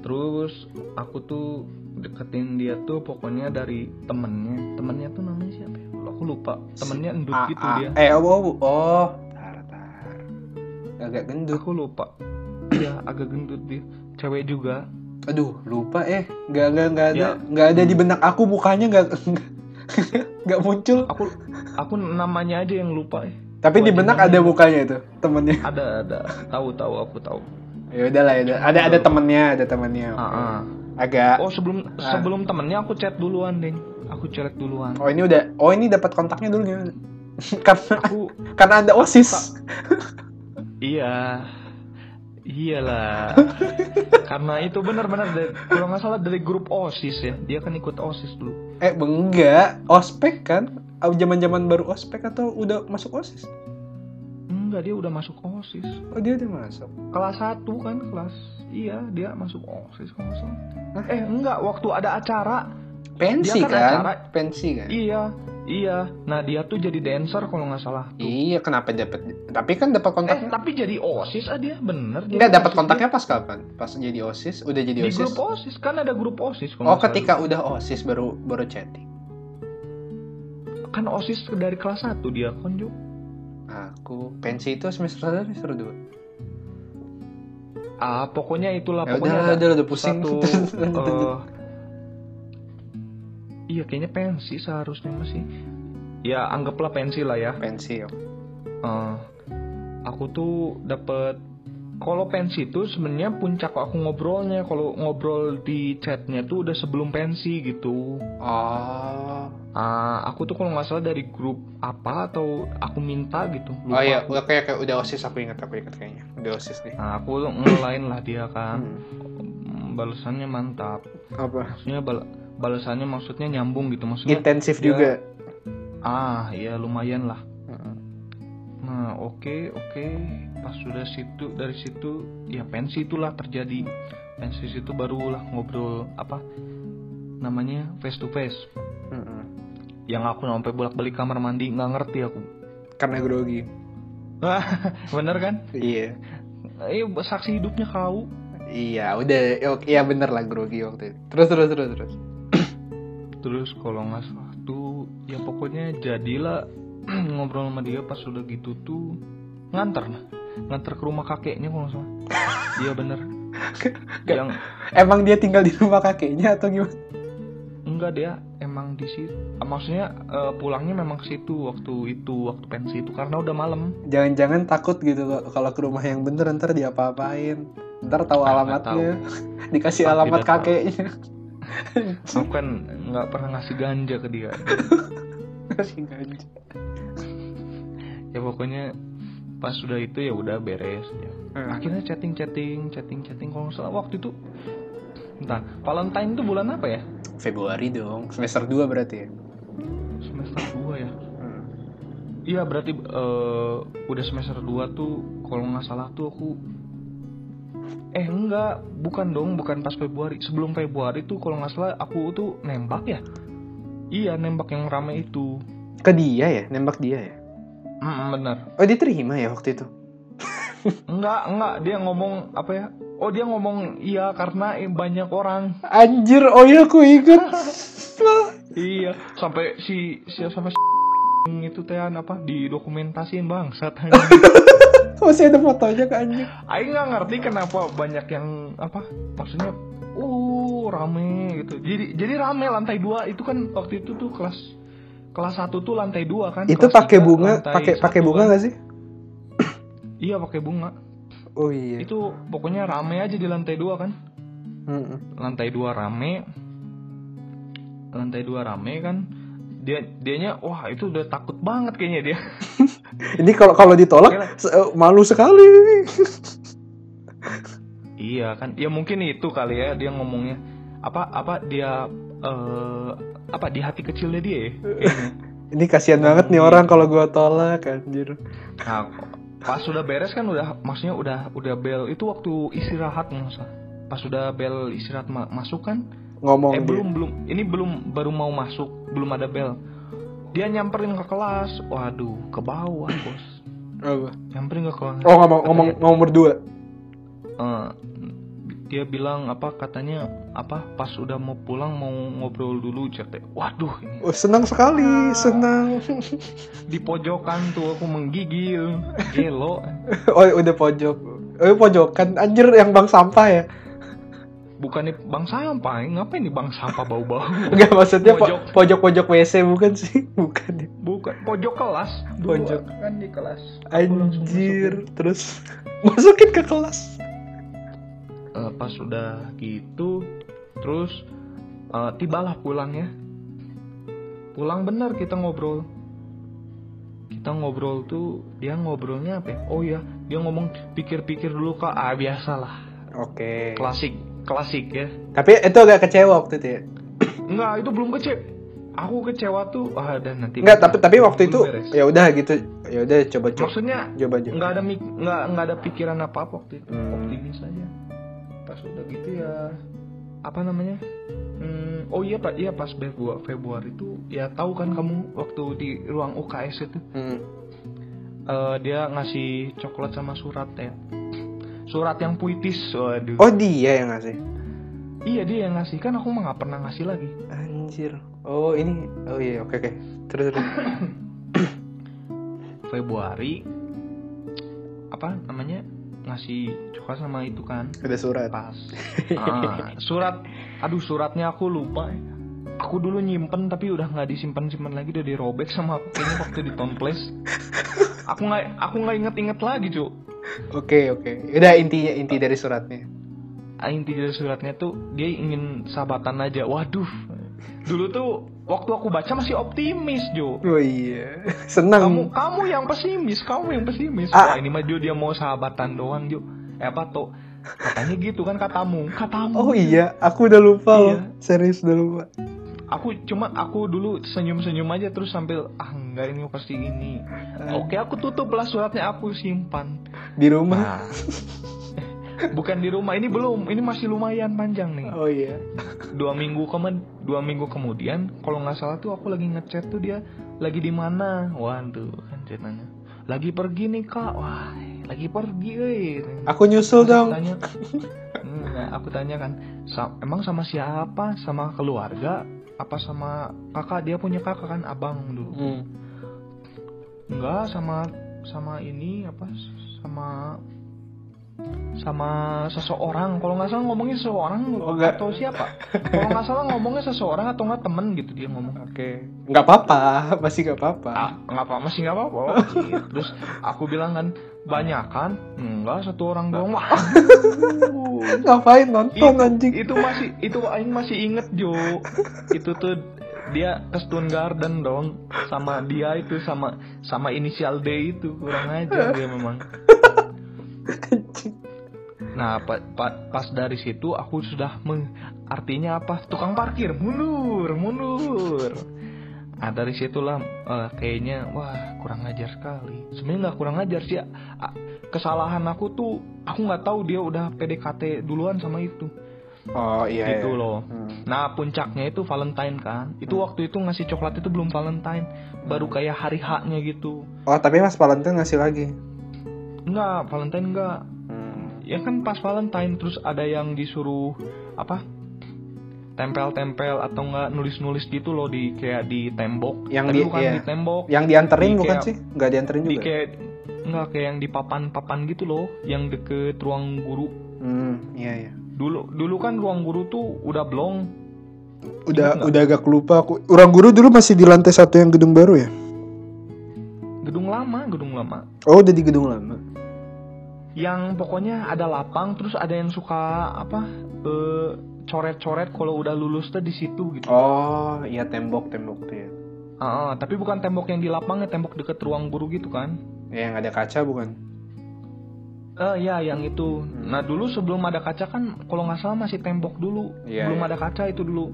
Terus aku tuh deketin dia tuh pokoknya dari temennya. Temennya tuh namanya siapa ya? Aku lupa. Temennya endut A- gitu A- dia. Eh, oh, oh, oh. Tar, tar. Agak gendut. Aku lupa. Iya agak gendut dia. Cewek juga. Aduh, lupa eh. Nggak, nggak, nggak ada. Ya. Nggak ada di benak aku mukanya nggak nggak muncul. Aku aku namanya aja yang lupa ya. Tapi di benak namanya. ada mukanya itu temennya. Ada ada. Tahu tahu aku tahu. Ya udah lah, ya. Ada ada temennya, ada temennya. Ah, ah. Agak. Oh sebelum Ah. sebelum temennya aku chat duluan deh. Aku chat duluan. Oh ini udah. Oh ini dapat kontaknya dulu gimana? karena Aku karena ada osis. iya. Iyalah. Karena itu benar-benar dari kalau nggak salah dari grup OSIS ya. Dia kan ikut OSIS dulu. Eh enggak, ospek kan? Zaman zaman baru ospek atau udah masuk osis? Enggak, dia udah masuk OSIS. Oh dia udah masuk. Kelas 1 kan, kelas Iya, dia masuk OSIS kalau salah. Eh, enggak, waktu ada acara. Pensi Dia kan kan? acara- Pensi kan? Iya, iya. Nah, dia tuh jadi dancer kalau nggak salah. Tuh. Iya, kenapa dapat? Tapi kan dapat Eh, kontaknya. tapi jadi OSIS ah dia bener. dia Enggak dapat kontaknya pas kapan? Pas jadi osis, udah jadi di osis. grup OSIS kan ada grup OSIS Oh, nggak salah. ketika udah osis baru baru chatting. kan OSIS dari kelas 1 dia kan Ju. Aku pensi itu semester satu semester dua. Ah, pokoknya itulah Ya pokoknya udah, ada udah, udah pusing. satu eh, Iya, kayaknya pensi seharusnya masih. Ya, anggaplah pensi lah ya. pensi. Eh, aku tuh dapet kalau pensi itu sebenarnya puncak aku ngobrolnya kalau ngobrol di chatnya tuh udah sebelum pensi gitu Oh. Ah, aku tuh kalau nggak salah dari grup apa atau aku minta gitu Oh iya, aku. udah kayak kayak udah osis aku ingat aku ingat kayaknya. Udah osis nih. nah aku ngelain lah dia kan. Hmm, balasannya mantap Apa? maksudnya bal balasannya maksudnya nyambung gitu maksudnya Intensif dia- juga. ah ya lumayan lah nah oke oke pas sudah situ dari situ ya pensi itulah terjadi pensi situ barulah ngobrol apa namanya face to face yang aku sampai bolak balik kamar mandi nggak ngerti aku Karena grogi. bener kan Iya. eh saksi hidupnya kau Iya, udah. Oke, Iya bener lah grogi waktu itu. Terus terus terus terus. Terus kalau nggak salah tuh ya pokoknya jadilah ngobrol sama dia pas sudah gitu tuh nganter nah nganter ke rumah kakeknya kalau nggak salah iya bener yang Emang dia tinggal di rumah kakeknya atau gimana? enggak dia emang di situ ah, maksudnya eh, pulangnya memang ke situ waktu itu waktu pensi itu karena udah malam Jangan-jangan takut gitu kalau ke rumah yang bener ntar diapa-apain. Ntar tahu Ah, alamatnya. Dikasih Ah, alamat tidak tahu. Aku kan nggak pernah ngasih ganja ke dia Kasih ganja. ya pokoknya pas sudah itu ya udah beres ya Hmm. akhirnya chatting chatting chatting chatting kalau nggak salah waktu itu entah Valentine itu bulan apa ya Februari dong, semester 2 berarti ya. semester 2 ya iya berarti eh, udah semester 2 tuh kalau nggak salah tuh aku eh enggak. Bukan dong bukan pas Februari. Sebelum Februari tuh kalau nggak salah aku tuh nembak ya? Iya nembak yang rame itu. Ke dia ya, nembak dia ya. Mm, bener Oh diterima ya waktu itu. enggak enggak. Dia ngomong apa ya? Oh dia ngomong iya karena banyak orang. Anjir, oh iya aku inget. iya. Sampai si si sampai si itu tean apa? Didokumentasiin bangsat Masih ada fotonya ke anjing. Aing nggak ngerti kenapa banyak yang apa? Maksudnya uh rame gitu. Jadi jadi rame lantai dua. Itu kan waktu itu tuh kelas kelas satu tuh lantai dua kan. Itu pakai bunga, pakai pakai bunga kan. gak sih? iya pakai bunga. Oh iya. itu pokoknya rame aja di lantai dua kan. Mm-mm. lantai dua rame. Lantai dua rame kan dia dianya wah itu udah takut banget kayaknya dia Ini kalau kalau ditolak eh, malu sekali. iya kan ya mungkin itu kali ya dia ngomongnya apa apa dia eh apa di hati kecilnya dia ya. Ini kasihan banget nih orang kalau gua tolak anjir. Nah, pas sudah beres kan udah maksudnya udah udah bel itu waktu istirahat usah. Pas sudah bel istirahat ma- masuk kan? Ngomong eh dia. belum belum ini belum baru mau masuk belum ada bel. Dia nyamperin ke kelas. Waduh, ke bawah, Bos. Apa? Nyamperin ke kelas. Oh ngomong ngomong ngomong berdua. Eh, dia bilang apa katanya apa pas udah mau pulang mau ngobrol dulu chat waduh ini Oh, senang sekali, senang. di pojokan tuh aku menggigil gelo Oh udah pojok. Oh pojokan anjir yang bang sampah ya? Bukan bang sampah ngapain nih bang sampah bau-bau Enggak maksudnya po- Pojok. pojok-pojok WC bukan sih? Bukan ya. bukan pojok kelas Pojok. kan di kelas Anjir, terus masukin ke kelas. Eh, pas udah gitu terus eh, tibalah pulangnya pulang bener kita ngobrol kita ngobrol tuh dia ngobrolnya apa ya? oh ya dia ngomong pikir-pikir dulu kak ah biasalah Oke. klasik klasik ya Tapi itu agak kecewa waktu itu ya. Enggak, itu belum kecewa. Aku kecewa tuh, ah dan nanti. Enggak, tapi tapi waktu itu ya udah gitu. Ya udah coba coba. Maksudnya Coba aja. nggak ada nggak nggak ada pikiran apa apa waktu itu, Hmm. optimis aja. Pas udah gitu ya, apa namanya? Hmm, oh iya pak, iya pas Februari, Februari itu ya tahu kan kamu waktu di ruang UKS itu Hmm. eh, dia ngasih coklat sama surat ya. Surat yang puitis, waduh. Oh dia yang ngasih. Iya dia yang ngasih kan aku mah nggak pernah ngasih lagi. Anjir. Oh ini. Oh iya oke oke. Terus terus. Februari apa namanya ngasih coklat sama itu kan Ada surat. pas Ah, surat aduh suratnya aku lupa ya. aku dulu nyimpen tapi udah nggak disimpan simpan lagi udah dirobek sama aku kayaknya waktu di town place aku nggak aku nggak inget-inget lagi cu Oke oke. Udah intinya inti dari suratnya. Ah, inti dari suratnya tuh dia ingin sahabatan aja waduh dulu tuh waktu aku baca masih optimis Jo Oh iya. Senang. kamu kamu yang pesimis kamu yang pesimis Ah. Wah, ini mah Jo dia mau sahabatan doang Jo eh apa to katanya gitu kan katamu katamu Oh iya, aku udah lupa Iya. loh. Serius udah lupa. Aku cuma aku dulu senyum senyum aja terus sambil ah enggak ini pasti ini. Oke aku tutup lah suratnya aku simpan. Di rumah. nah. Bukan di rumah ini belum ini masih lumayan panjang nih. Oh iya. dua minggu kemen dua minggu kemudian kalau nggak salah tuh aku lagi ngechat tuh dia lagi di mana? Waduh kan ceritanya. Lagi pergi nih kak. Wah lagi pergi eh Aku nyusul Terus dong. aku tanya Enggak, aku tanya kan "Sa- emang sama siapa? Sama keluarga apa sama kakak dia punya kakak kan abang dulu Hmm. enggak sama sama ini apa sama sama seseorang. Kalau nggak salah ngomongnya seseorang Oh, nggak. atau siapa? Kalau nggak salah ngomongnya seseorang atau nggak temen gitu dia ngomong. Oke. Nggak apa-apa, masih nggak apa-apa. ah nggak apa masih nggak apa-apa. Terus aku bilang kan banyak kan enggak satu orang doang. Wah Ngapain nonton anjing? itu masih itu aing masih inget Jo. Itu tuh dia ke Stone Garden dong. Sama dia itu sama sama inisial D itu. Kurang aja dia memang nah pa- pa- pas dari situ aku sudah meng artinya apa? Tukang parkir mundur mundur. Nah dari situlah eh, kayaknya wah kurang ajar sekali. Sebenarnya nggak kurang ajar sih A- kesalahan aku tuh aku nggak tahu dia udah PDKT duluan sama itu. Oh iya. gitu iya. loh. Hmm. Nah puncaknya itu Valentine kan. Itu waktu itu ngasih coklat itu belum Valentine. Baru kayak hari haknya gitu. Oh tapi Mas Valentine ngasih lagi. Enggak Valentine enggak Hmm. Ya kan pas Valentine Terus ada yang disuruh Apa Tempel-tempel atau enggak nulis-nulis gitu loh di Kayak di tembok Yang Tapi di- bukan iya. di tembok Yang dianterin Di bukan kayak- sih? Nggak dianterin Di juga. kayak Enggak kayak yang di papan-papan gitu loh Yang deket ruang guru Hmm, iya iya. Dulu dulu kan ruang guru tuh udah blong Udah udah agak lupa aku. Orang guru dulu masih di lantai satu yang gedung baru ya? Gedung lama Gedung lama Oh udah di gedung lama. Yang pokoknya ada lapang terus ada yang suka apa eh, coret-coret kalau udah lulus tuh di situ gitu. Oh iya tembok tembok tuh ya. Ah, ah, tapi bukan tembok yang di lapangnya, tembok deket ruang guru gitu kan? Ya, yang ada kaca bukan? Eh ya yang itu. Nah dulu sebelum ada kaca kan kalau nggak salah masih tembok dulu. Iya, belum iya. ada kaca itu dulu.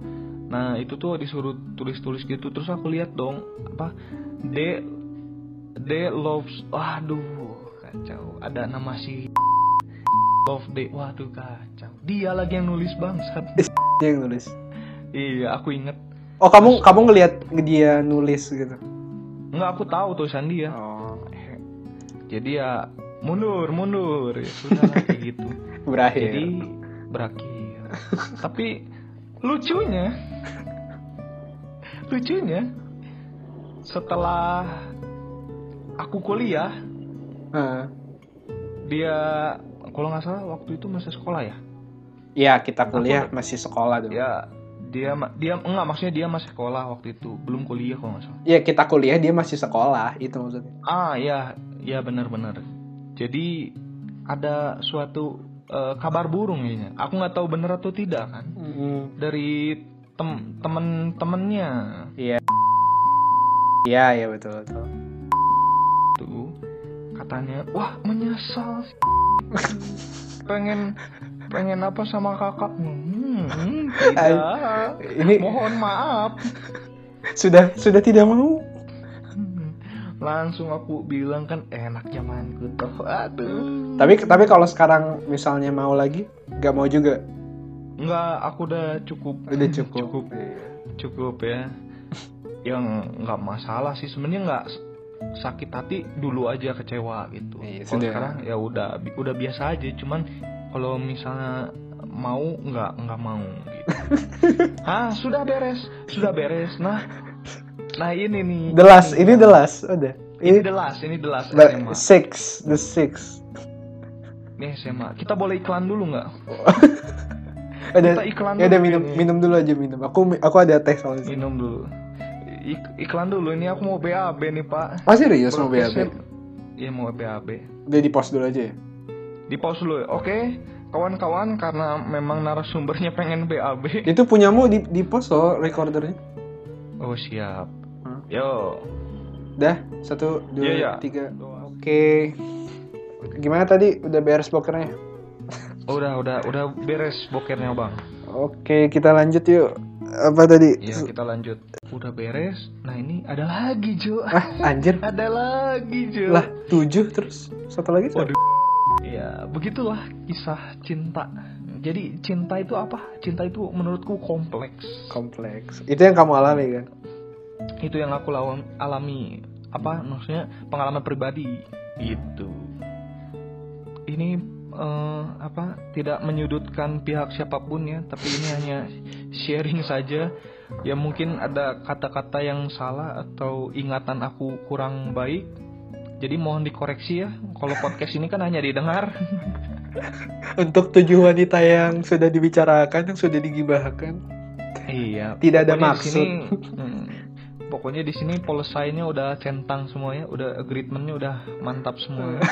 Nah itu tuh disuruh tulis-tulis gitu terus aku lihat dong apa D D loves waduh kacau. Ada nama si love D waduh kacau. Dia lagi yang nulis bangsat. Dia yang nulis. iya aku inget. Oh kamu kamu ngelihat dia nulis gitu? nggak aku tahu tulisan dia. Oh. Jadi ya mundur mundur. Ya sudah kayak gitu. Berakhir. jadi berakhir. Tapi lucunya lucunya setelah aku kuliah Dia kalau nggak salah waktu itu masih sekolah ya Iya kita kuliah masih sekolah dulu. ya dia dia enggak maksudnya dia masih sekolah waktu itu belum kuliah kalau nggak salah Iya kita kuliah dia masih sekolah itu maksudnya. ah ya ya benar-benar jadi ada suatu eh, kabar burung kayaknya aku nggak tahu benar atau tidak kan dari tem temen-temennya Iya. Iya iya betul betul. Katanya wah menyesal sih. pengen pengen apa sama kakak hmm, tidak Ini mohon maaf sudah sudah tidak mau. Hmm, langsung aku bilang kan enak zamanku tuh aduh Tapi tapi kalau sekarang misalnya mau lagi, nggak mau juga. Enggak, aku udah cukup. Udah cukup. cukup, cukup ya. Yang nggak masalah sih sebenarnya nggak sakit hati dulu aja kecewa gitu. Iya, Kalau sekarang ya udah udah biasa aja. Cuman kalau misalnya mau nggak nggak mau gitu. ah sudah beres, sudah beres. Nah, nah ini nih. The last ini the last udah. Ini Ini the last, ini the last the SMA. six the six. Ini SMA. Kita boleh iklan dulu nggak? Ada Kita iklan ya udah minum ini. minum dulu aja minum. Aku aku ada teh soalnya. Minum dulu. Ik- iklan dulu. Ini aku mau BAB nih Pak. Oh serius mau BAB? Iya mau BAB. Udah di post dulu aja ya. Di pause dulu. ya. Oke, kawan-kawan karena memang narasumbernya pengen BAB. Itu punyamu di di post loh recordernya. Oh siap. Hmm. Yo. Dah satu dua Iya, iya. tiga. Oke. Gimana tadi udah beres pokernya? Udah, udah, udah beres bokernya bang. Oke, kita lanjut yuk. Apa tadi? Iya kita lanjut. Udah beres. Nah ini ada lagi Jo. Ah, anjir. ada lagi Jo. Lah, tujuh terus satu lagi. Waduh. Ya begitulah kisah cinta. Jadi cinta itu apa? Cinta itu menurutku kompleks. Kompleks. Itu yang kamu alami kan? Itu yang aku lawan alami. Apa maksudnya pengalaman pribadi gitu. Ini eh, apa? Tidak menyudutkan pihak siapa pun ya, tapi ini hanya sharing saja. Ya mungkin ada kata-kata yang salah atau ingatan aku kurang baik. Jadi mohon dikoreksi ya. Kalau podcast ini kan hanya didengar. Untuk tujuh wanita yang sudah dibicarakan, yang sudah digibahkan. Iya. Tidak ada di maksud. sini, hmm, pokoknya di sini policy-nya udah centang semuanya, udah agreement-nya udah mantap semuanya.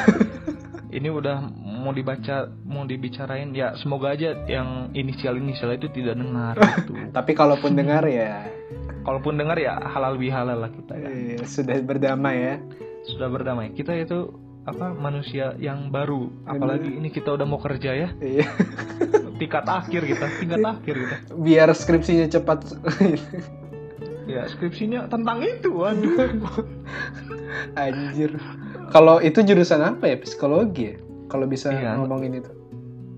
Ini udah mau dibaca, mau dibicarain ya semoga aja yang inisial-inisial itu tidak dengar gitu. Tapi kalaupun dengar ya, Kalaupun dengar ya halal bihalal lah kita ya. sudah berdamai ya. Sudah berdamai. Kita itu apa manusia yang baru apalagi ini kita udah mau kerja ya Iya. tingkat akhir kita tingkat akhir kita Biar skripsinya cepat. ya skripsinya tentang itu waduh Anjir. Kalau itu jurusan apa ya? Psikologi ya? Kalau bisa Iya. ngomongin itu.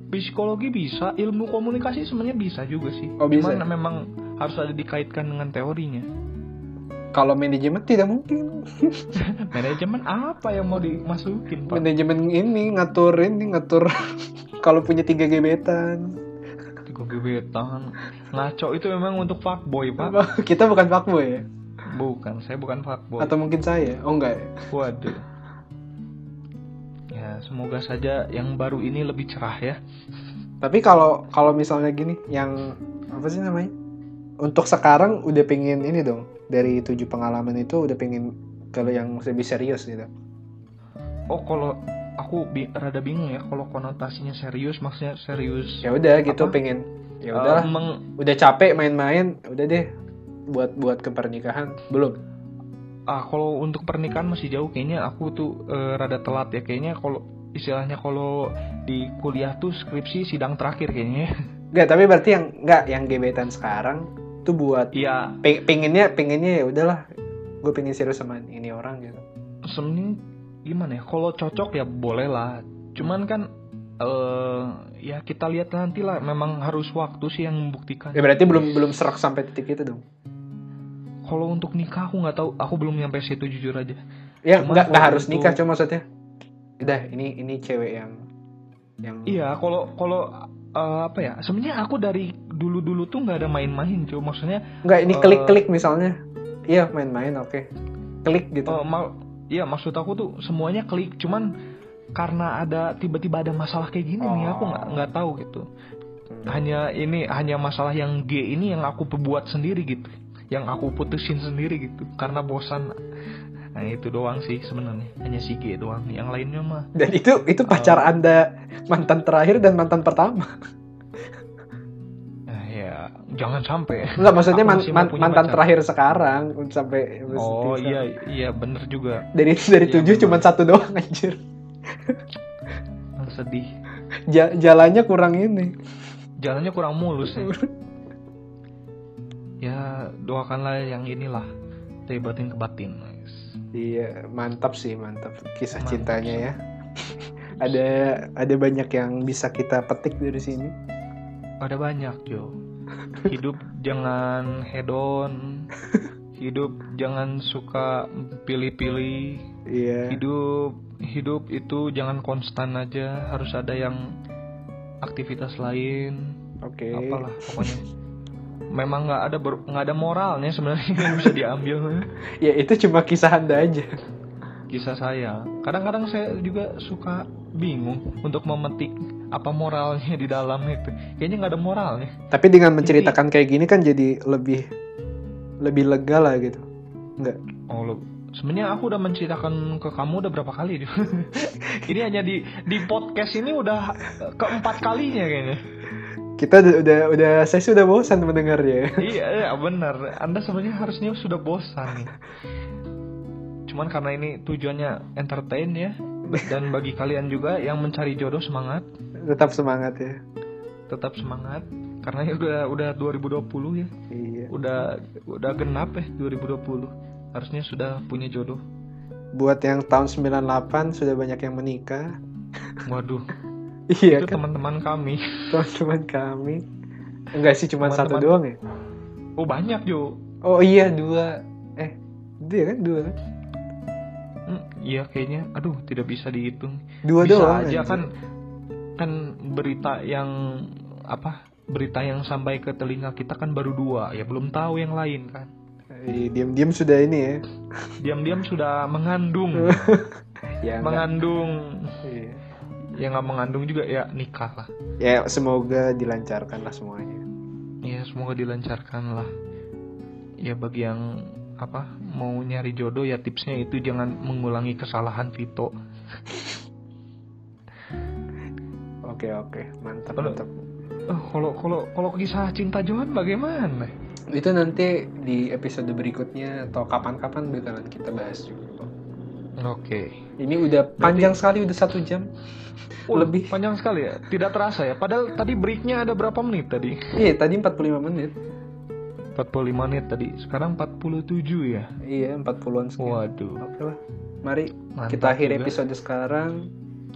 psikologi bisa ilmu komunikasi sebenarnya bisa juga sih Oh, bisa cuman ya? memang harus ada dikaitkan dengan teorinya Kalau manajemen tidak mungkin. manajemen apa yang mau dimasukin pak Manajemen ini ngatur ini ngatur kalau punya tiga gebetan. tiga gebetan ngaco itu memang untuk fuckboy pak Kita bukan fuckboy ya? bukan saya bukan fuckboy Atau mungkin saya? Oh enggak ya? waduh ya semoga saja yang baru ini lebih cerah ya Tapi kalau kalau misalnya gini, yang apa sih namanya? Untuk sekarang udah pengen ini dong. Dari tujuh pengalaman itu udah pengen kalau yang lebih serius gitu. oh kalau aku bi- rada bingung ya kalau konotasinya serius maksudnya serius Ya udah gitu Apa? pengen. Ya eh, udah, meng- udah capek main-main, udah deh buat buat ke pernikahan belum. Ah kalau untuk pernikahan masih jauh kayaknya aku tuh eh, rada telat ya. Kayaknya kalau istilahnya kalau di kuliah tuh skripsi sidang terakhir kayaknya. Enggak, tapi berarti yang enggak yang gebetan sekarang tuh buat iya. pe- pengennya pengennya ya udahlah gue pengen serius sama ini orang gitu. sebenarnya gimana ya kalau cocok ya boleh lah. Cuman kan eh ya kita lihat nanti lah memang harus waktu sih yang membuktikan. Ya berarti belum belum serak sampai titik itu dong. Kalau untuk nikah aku nggak tahu aku belum nyampe situ jujur aja Ya nggak nggak harus nikah cuma maksudnya. Udah ini ini cewek yang yang Iya, kalau kalau eh, apa ya? Sebenarnya aku dari dulu-dulu tuh nggak ada main-main, cuy. Maksudnya, Enggak, ini Eh, klik-klik misalnya. Iya, main-main oke. Klik gitu. eh, mal, iya maksud aku tuh semuanya klik. Cuman karena ada tiba-tiba ada masalah kayak gini nih, aku nggak nggak tahu gitu. Hmm. Hanya ini hanya masalah yang G ini yang aku perbuat sendiri gitu, yang aku putusin sendiri gitu, karena bosan. Nah itu doang sih sebenarnya, hanya si G doang. Yang lainnya mah Dan itu itu pacar Oh. Anda mantan terakhir dan mantan pertama. eh, ya jangan sampai. Enggak, maksudnya man- man- mantan pacar. terakhir sekarang sampai Oh iya iya bener juga. Dari dari Iya, tujuh cuma satu doang anjir. sedih. Ja- jalannya kurang ini. jalannya kurang mulus ya. ya doakanlah yang inilah dari batin ke batin guys. Iya, mantap sih, mantap kisah Mantap cintanya sih. ya. ada ada banyak yang bisa kita petik dari sini. ada banyak Jo hidup jangan hedon hidup jangan suka pilih-pilih Iya. hidup hidup itu jangan konstan aja harus ada yang aktivitas lain Oke. apalah pokoknya memang nggak ada nggak ada moralnya sebenarnya yang bisa diambil Ya itu cuma kisah Anda aja. kisah saya. Kadang-kadang saya juga suka bingung untuk memetik apa moralnya di dalam itu. Kayaknya nggak ada moralnya. Tapi dengan menceritakan kayak gini kan jadi lebih lebih lega lah gitu. Enggak. Oh, lo, sebenarnya aku udah menceritakan ke kamu udah berapa kali? Ini hanya di di podcast ini udah keempat kalinya kayaknya. Kita udah udah, udah saya sudah bosan mendengarnya. iya, iya benar. Anda sebenarnya harusnya sudah bosan nih. Cuman karena ini tujuannya entertain ya dan bagi kalian juga yang mencari jodoh semangat. Tetap semangat ya. tetap semangat karena ya udah udah 2020 ya Iya. udah udah genap ya 2020 harusnya sudah punya jodoh Buat yang tahun 98 sudah banyak yang menikah. waduh Iya itu kan teman-teman kami teman-teman kami. Enggak sih cuma satu doang ya? oh banyak Jo Oh iya dua. Eh, dia kan dua kan? Hmm, iya kayaknya aduh tidak bisa dihitung Dua bisa doang. aja kan kan berita yang apa berita yang sampai ke telinga kita kan baru dua ya belum tahu yang lain kan Iya, diam-diam sudah ini ya. diam-diam sudah mengandung Ya, mengandung Iya. Yang nggak mengandung juga ya nikah lah Ya semoga dilancarkan lah semuanya. ya semoga dilancarkan lah ya bagi yang apa mau nyari jodoh ya tipsnya itu jangan mengulangi kesalahan Vito Oke oke mantap Kalau- mantap. Eh, kalau kalau kalau kisah cinta Johan bagaimana Itu nanti di episode berikutnya atau kapan-kapan bakalan kita bahas juga. Oke Ini udah panjang sekali udah satu jam. Oh, Lebih. panjang sekali ya tidak terasa ya padahal tadi breaknya ada berapa menit tadi Iya tadi 45 menit. 45 menit tadi sekarang 47 ya Iya 40-an sekian. waduh Oke lah. Mari Mantap kita akhiri juga. episode sekarang.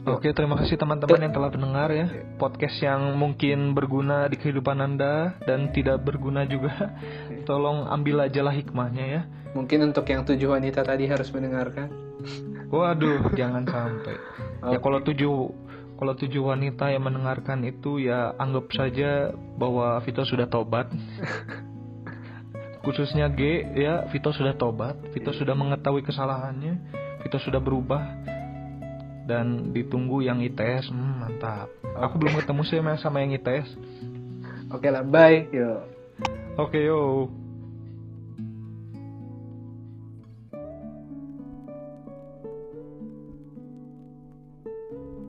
Oke, terima kasih teman-teman yang telah mendengar ya podcast yang mungkin berguna di kehidupan Anda dan tidak berguna juga. Tolong ambil aja lah hikmahnya ya. Mungkin untuk yang tujuh wanita tadi harus mendengarkan. Waduh, jangan sampai. Ya Oke. kalau tujuh kalau tujuh wanita yang mendengarkan itu ya anggap saja bahwa Vito sudah tobat. Khususnya G ya, Vito sudah tobat, Vito sudah mengetahui kesalahannya, Vito sudah berubah dan ditunggu yang ITS. Hmm, mantap. Aku belum ketemu sih sama- sama yang ITS. Oke lah, bye. Yo. Oke, yo.